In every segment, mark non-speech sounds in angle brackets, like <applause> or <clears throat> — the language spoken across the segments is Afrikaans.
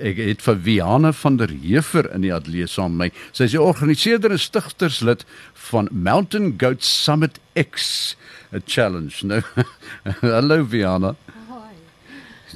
ek het vir Viane van der Heever in die ateljee saam met my. Sy is die organiseerder en stigterslid van Mountain Goat Summit X, 'n challenge. Nou, <laughs> hallo Viana. Hoi.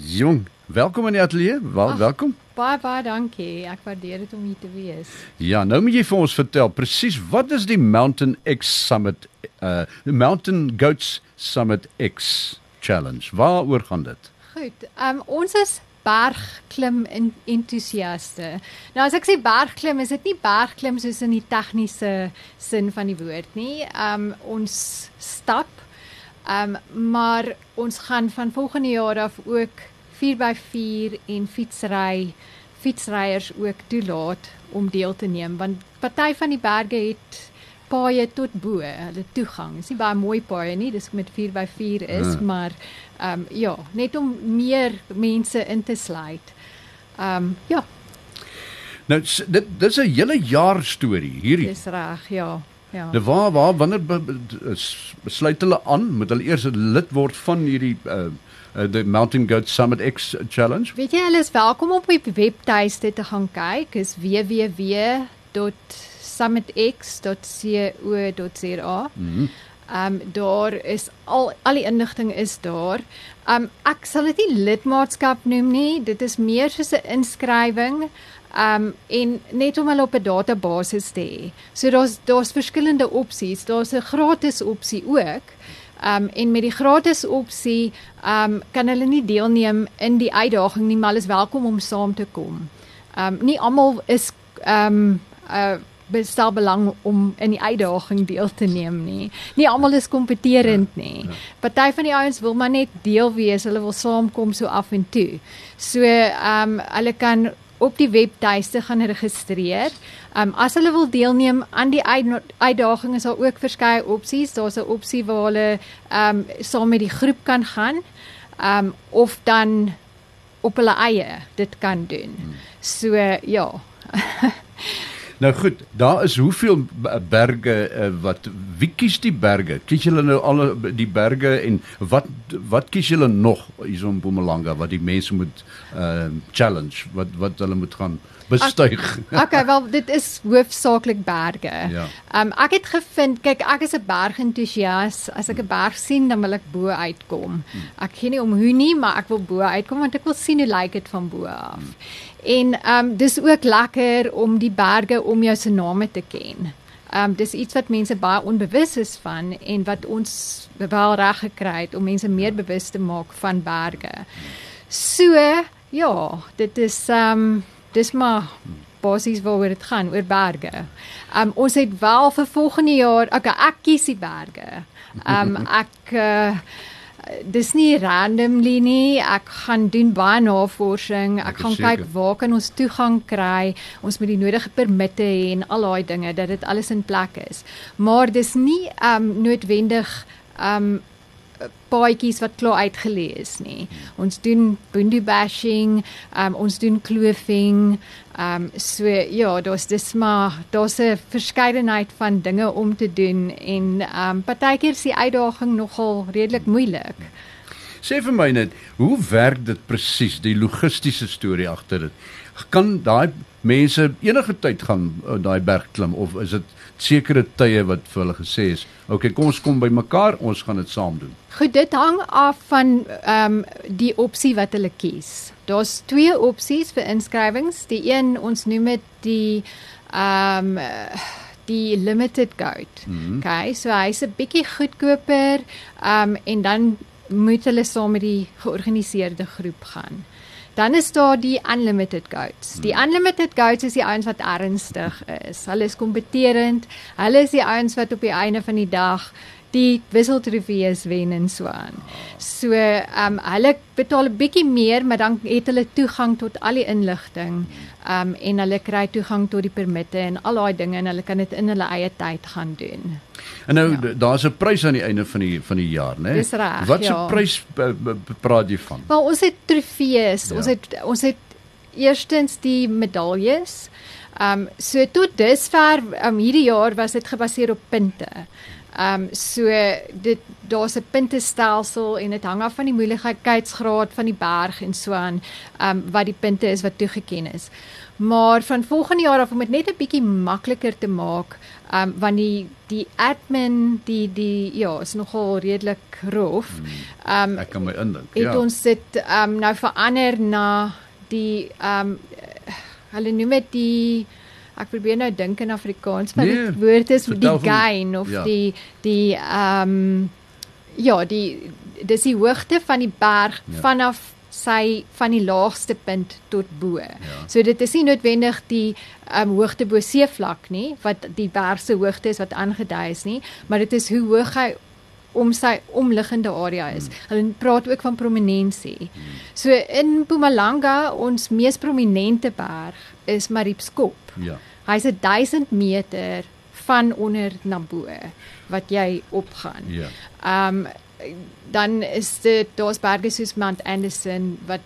Jong, welkom in die ateljee. Wel, Ag. welkom. Baie baie dankie. Ek waardeer dit om hier te wees. Ja, nou moet jy vir ons vertel presies wat is die Mountain X Summit uh Mountain Goats Summit X challenge. Waaroor gaan dit? Goed. Ehm um, ons is bergklim en entoesiaste. Nou as ek sê bergklim, is dit nie bergklim soos in die tegniese sin van die woord nie. Um, ons stap. Um, maar ons gaan van volgende jaar af ook 4x4 en fietsry fietsryers ook toelaat om deel te neem want party van die berge het paaie tot bo, hulle toegang. Dis nie baie mooi paaie nie, dis met 4x4 is, Ja. maar ehm um, ja, net om meer mense in te sluit. Ehm um, ja, Nou dit dis 'n hele jaar storie hierdie. dis reg, ja. Ja. Nou waar waar wanneer is- besluit hulle aan moet hulle eers lid word van hierdie uh, uh the Mountain Goat Summit X challenge? Weet jy, hulle is welkom om op die webtuiste te gaan kyk. Is www.summitx.co.za. Mhm. Ehm um, daar is al al die inligting is daar. Ehm um, ek sal dit nie lidmaatskap noem nie. Dit is meer soos 'n inskrywing. Ehm um, en net om hulle op 'n database te hê. So daar's daar's verskillende opsies. Daar's 'n gratis opsie ook. Um, en met die gratis opsie um, kan hulle nie deelneem in die uitdaging nie, maar hulle is welkom om saam te kom. Um, nie almal is um, uh bestel belang om in die uitdaging deel te neem nie. Nie almal is kompeterend nie. Party van die ouens wil maar net deel wees, hulle wil saamkom so af en toe. So ehm um, hulle kan op die webtuiste gaan registreer. Ehm um, as hulle wil deelneem aan die uit, uitdaging is daar ook verskeie opsies. Daar's 'n opsie waar hulle ehm um, saam met die groep kan gaan. Ehm um, of dan op hulle eie dit kan doen. So ja. <laughs> Nou goed, daar is hoeveel berge uh, wat wie kies die berge? Kies julle nou al die berge en wat wat kies julle nog hier in Mpumalanga wat die mense moet uh challenge wat wat hulle moet gaan bestyg? Okay, wel dit is hoofsaaklik berge. Ja. Um ek het gevind, kyk, ek is 'n bergentoesias. As ek 'n berg sien, dan wil ek bo uitkom. Ek gee nie om hoe nie, maar ek wil bo uitkom want ek wil sien hoe lyk dit van bo af. En um dis ook lekker om die berge om jou se name te ken. Um dis iets wat mense baie onbewus is van en wat ons wel reg gekry het om mense meer bewus te maak van berge. So, ja, dit is um dis maar basies waaroor dit gaan, oor berge. Um ons het wel vir volgende jaar, okay, ek kies die berge. Um <laughs> ek uh, dis nie randomly nie. Ek gaan doen baie navorsing. Ek gaan seker. kyk waar kan ons toegang kry. Ons moet die nodige permitte hê en al daai dinge dat dit alles in plek is. Maar dis nie um noodwendig um paadjies wat klaar uitgelê is nie. Ons doen boondoe bashing, um, ons doen kloofing. Um so ja, daar's dis maar daar's 'n verskeidenheid van dinge om te doen en um partykeer is die uitdaging nogal redelik moeilik. Sê vir my net, hoe werk dit presies die logistiese storie agter dit? Kan daai mense enige tyd gaan uh, daai berg klim of is dit sekere tye wat vir hulle gesê is, okay, kom ons kom bymekaar, ons gaan dit saam doen. Goed, dit hang af van ehm um, die opsie wat hulle kies. Daar's twee opsies vir inskrywings. Die een ons noem dit die ehm um, die limited goat. Mm -hmm. Okay, so hy's 'n bietjie goedkoper ehm um, en dan moet hulle saam met die georganiseerde groep gaan. Dan is daar die unlimited goats. Die unlimited goats is die ouens wat ernstig is. Hulle is kompeterend. Hulle is die ouens wat op die einde van die dag die wisseltrofees wen en so aan. So, ehm um, hulle betaal 'n bietjie meer, maar dan het hulle toegang tot al die inligting. Ehm um, en hulle kry toegang tot die permitte en al daai dinge en hulle kan dit in hulle eie tyd gaan doen. En nou Ja. daar's 'n prys aan die einde van die van die jaar, né? Dis reg, Wat 'n ja. prys uh, uh, praat jy van? Wel, ons het trofees. Ja. Ons het ons het eerstens die medaljes. Ehm um, so tot dusver um, hierdie jaar was dit gebaseer op punte. Ehm um, so dit daar's 'n puntestelsel en dit hang af van die moeilikheidsgraad van die berg en so aan ehm um, wat die punte is wat toegeken is. Maar van volgende jaar af om dit net 'n bietjie makliker te maak, ehm um, want die die admin die die ja, is nogal redelik rof. Hmm. Ehm um, Ek kan my indink. het Ja. ons dit ehm um, nou verander na die ehm um, hulle noem dit die ek probeer nou dink in Afrikaans wat Nee, die woord is die gain of ja. die die ehm um, ja, die dis die hoogte van die berg Ja. vanaf sy van die laagste punt tot bo. Ja. So dit is nie noodwendig die um, hoogte bo seevlak nie wat die berg se hoogte is wat aangedui is nie, maar dit is hoe hoog hy om sy omliggende area is. Hulle praat ook van prominensie. So in Mpumalanga ons mees prominente berg is Mariepskop. Ja. Hy's 'n 1000 meter van onder na bo wat jy opgaan. Ja. Ehm um, dan is dit daar's berge soos Mount Anderson wat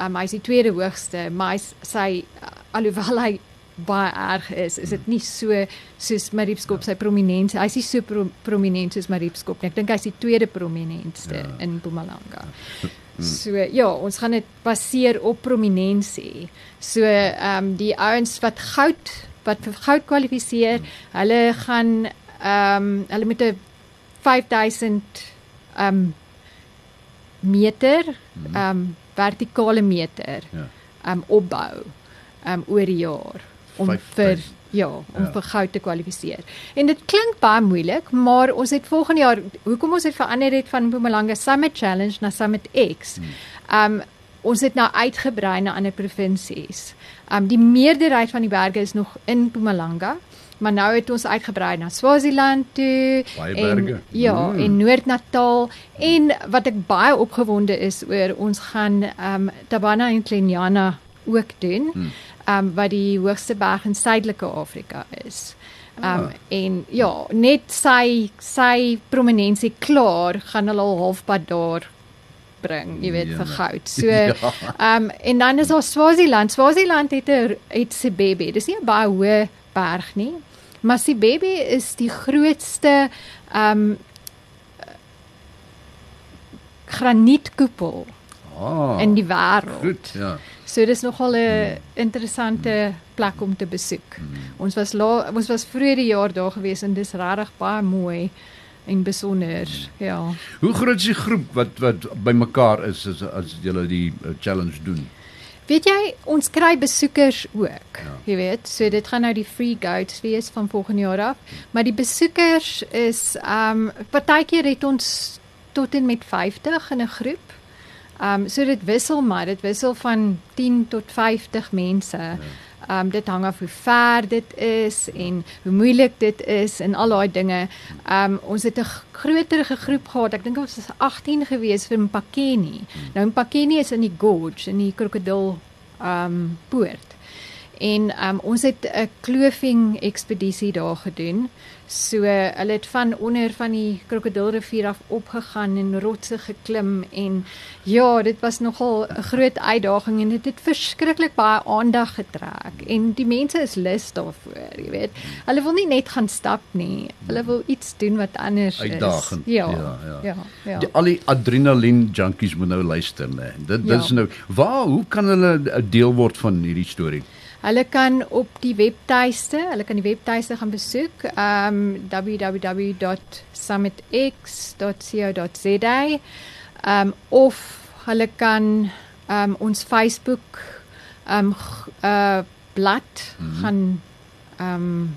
um, hy's die tweede hoogste, maar hy's sy alhoewel hy baie erg is, is dit nie so soos Mariepskop sy prominensie. Hy's nie so pro, prominent soos Mariepskop nie. Ek dink hy's die tweede prominentste Ja. in Mpumalanga. So ja, ons gaan dit baseer op prominensie. So ehm um, die ouens wat goud wat vir goud kwalifiseer, hulle gaan ehm um, hulle met 'n 5000 ehm um, meter ehm um, vertikale meter Ja. ehm um, opbou ehm um, oor die jaar om 5000. vir ja, om Ja. vir goud te kwalifiseer. En dit klink baie moeilik, maar ons het volgende jaar hoekom ons het verander het van Mpumalanga Summit Challenge na Summit X. Ehm um, ons het nou uitgebrei na ander provinsies. Ehm um, die meerderheid van die berge is nog in Mpumalanga, maar nou het ons uitgebrei na Swaziland toe Baie en berge. ja, Mm. en Noord-Natal en wat ek baie opgewonde is oor ons gaan ehm um, Tabana en Kleniana ook doen. Hmm. Um, wat die hoogste berg in Suidelike Afrika is. Ehm um, Ah. en ja, net sy sy prominensie klaar gaan hulle al halfpad daar bring, jy weet, Ja. vir goud. <laughs> So Ja. ehm um, en dan is daar Swaziland. Swaziland het 'n het Sibebe. Dis nie 'n baie hoë berg nie, maar Sibebe is die grootste ehm um, granietkoepel Ah. in die wêreld. Goed, ja. So dis nogal 'n interessante plek om te besoek. Hmm. Ons was la, ons was vroeër die jaar daar gewees en dis regtig baie mooi en besonder. Ja. Hoe groot is die groep wat wat bymekaar is as as julle die uh, challenge doen? Weet jy, ons kry besoekers ook. Ja. Jy weet, so dit gaan nou die free goats wees van volgende jaar af, maar die besoekers is ehm um, partykeer het ons tot en met 50 in 'n groep. Ehm um, so dit wissel maar, dit wissel van 10 tot 50 mense. Ehm um, dit hang af hoe ver dit is en hoe moeilik dit is en al daai dinge. Ehm um, ons het 'n g- groter groep gehad. Ek dink ons was 18 gewees vir Mpakeni. Nou Mpakeni is in die gorge in die krokodil ehm um, poort. En um, ons het 'n kloofing ekspedisie daar gedoen. So hulle het van onder van die krokodilrivier af opgegaan en rotse geklim en ja, dit was nogal 'n groot uitdaging en dit het verskriklik baie aandag getrek en die mense is lus daarvoor, jy weet. Hulle wil nie net gaan stap nie. Hulle wil iets doen wat anders Uitdagend, is. Ja. ja, ja. Ja, ja. Die, al die adrenalien junkies moet nou luister, né? Dit Ja. dis nou waar hoe kan hulle deel word van hierdie storie? Hulle kan op die webtuiste, hulle kan die webtuiste gaan besoek, um www.summitx.co.za. Um of hulle kan um ons Facebook um g- uh blad mm -hmm. gaan um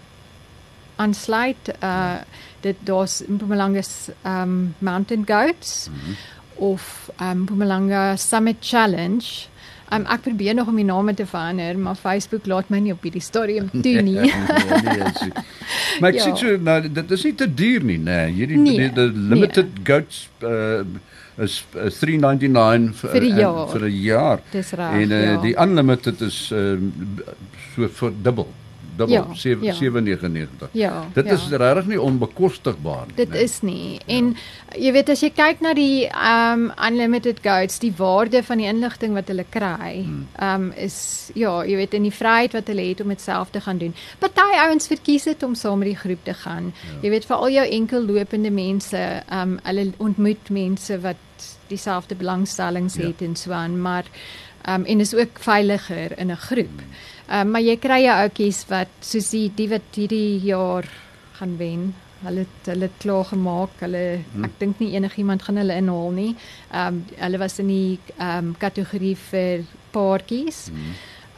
aansluit. Uh dit daar's Mpumalanga um Mountain Goats mm -hmm. of um Mpumalanga Summit Challenge. Um, ek probeer nog om die name te verander, maar Facebook laat my nie op hierdie stadium toe nie. <laughs> nee, nee, is- maar ek Ja. sien so nou dit is nie te duur nie, né? Hierdie Nee, die, die limited goats uh is uh, 399 vir en- jaar. vir 'n jaar. Dis reg. En uh, ja. die unlimited is uh, so vir dubbel Ja, 7 ja. 799. Ja. Dit ja. is regtig nie onbekostigbaar nie. Dit nee. is nie. En jy weet as jy kyk na die um unlimited goats, die waarde van die inligting wat hulle kry, um is ja, jy weet in die vryheid wat hulle het om dit self te gaan doen. Party ouens verkies dit om saam met die groep te gaan. Ja. Jy weet vir al jou enkel lopende mense, um hulle ontmoet mense wat dieselfde belangstellings Ja. ja. het en so aan, maar um en is ook veiliger in 'n groep. Um maar jy kry jou ouetjies wat soos die die wat hierdie jaar gaan wen. Hulle het hulle het klaar gemaak. Hulle Hmm. ek dink nie enigiemand gaan hulle inhaal nie. Ehm um, hulle was in die ehm um, kategorie vir paartjies.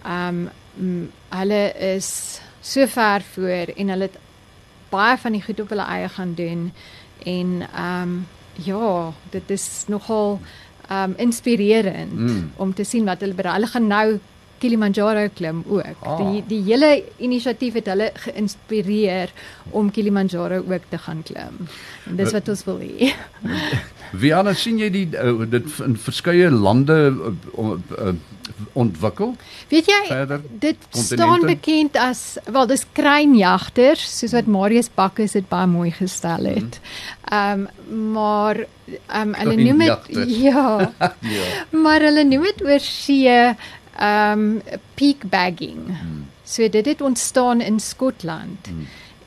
Ehm um, hulle is so ver voor en hulle het baie van die goed op hulle eie gaan doen en ehm um, ja, dit is nogal ehm um, inspirerend Mm. om te sien wat hulle bereik. Hulle gaan nou Kilimanjaro klim ook. Ah. Die die hele inisiatief het hulle geïnspireer om Kilimanjaro ook te gaan klim. En dis wat ons wil hê. <laughs> Wiana sien jy die uh, dit in verskeie lande uh, uh, ontwikkel? Weet jy, Verder, dit staan bekend as wel dis kreinjagters, soos wat Marius Bakkes dit baie mooi gestel het. Ehm um, maar ehm um, hulle noem dit <laughs> ja, <laughs> Ja. maar hulle noem dit oor see um, peak bagging. So dit het ontstaan in Skotland.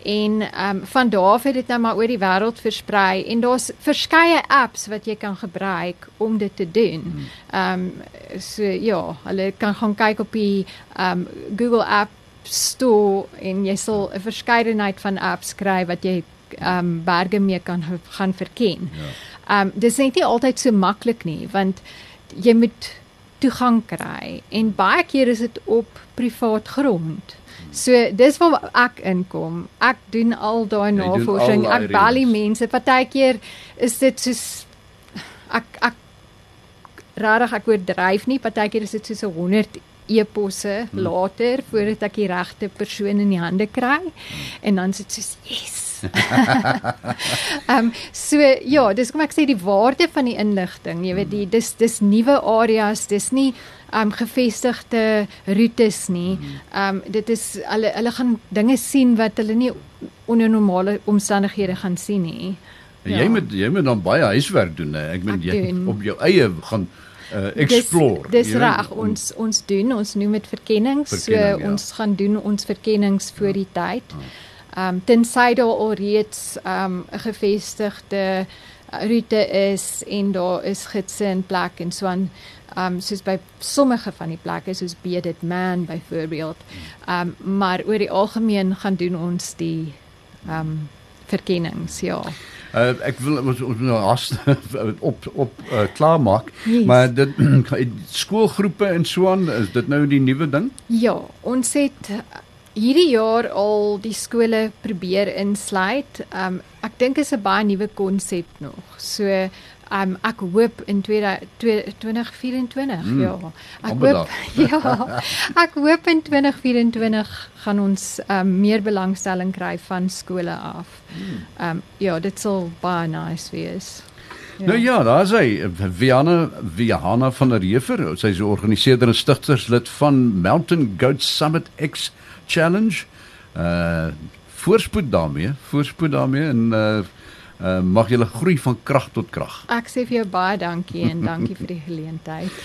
En ehm um, van daar af het dit nou maar oor die wêreld versprei en daar's verskeie apps wat jy kan gebruik om dit te doen. Ehm um, so ja, hulle kan gaan kyk op die ehm um, Google App Store en jy sal 'n verskeidenheid van apps kry wat jy ehm um, berge mee kan gaan verken. Ehm um, dis net nie altyd so maklik nie want jy moet toegang kry en baie keer is dit op privaat grond. So dis waar ek inkom. Ek doen al daai al navorsing. daai Ek bel die mense. Partykeer is dit soos ek ek rarig ek oordryf nie. Partykeer is dit soos 'n 100 e-posse Hmm. later voordat ek die regte persoon in die hande kry en dan sit soos yes. <laughs> Ehm um, so ja, dis kom ek sê die waarde van die inligting, jy weet die dis dis nuwe areas, dis nie ehm um, gevestigde roetes nie. Ehm um, dit is hulle hulle gaan dinge sien wat hulle nie onder normale omstandighede gaan sien nie. En jy moet jy moet dan baie huiswerk doen. Hè? Ek meen jy doen. op jou eie gaan uh, explore. Dis, dis reg. Ons ons doen, ons noem dit verkenning. Verkenning, so ja. ons gaan doen ons verkennings voor die tyd. Ehm um, tensy daar alreeds ehm um, 'n gevestigde uh, roete is en daar is gidse in plek en so aan ehm um, soos by sommige van die plekke soos Bearded Man byvoorbeeld. Ehm um, maar oor die algemeen gaan doen ons die ehm um, verkennings, ja. Uh, ek wil ons ons nou haast <laughs> op op uh, klaarmaak. Yes. Maar dit <clears throat> skoolgroepe en so aan, is dit nou die nuwe ding? Ja, ons het hierdie jaar al die skole probeer insluit. Um ek dink is 'n baie nuwe konsep nog. So um ek hoop in 20- 2024 Mm, ja. Ek hoop <laughs> ja. Ek hoop in 2024 gaan ons um meer belangstelling kry van skole af. Um ja, dit sal baie nice wees. Ja. Nou ja, daar's hy, Viana Viana van der Heever. Sy is 'n organiseerder en stigterslid van Mountain Goat Summit X Challenge. Uh voorspoed daarmee, voorspoed daarmee en uh, uh mag julle groei van krag tot krag. Ek sê vir jou baie dankie en dankie vir die geleentheid.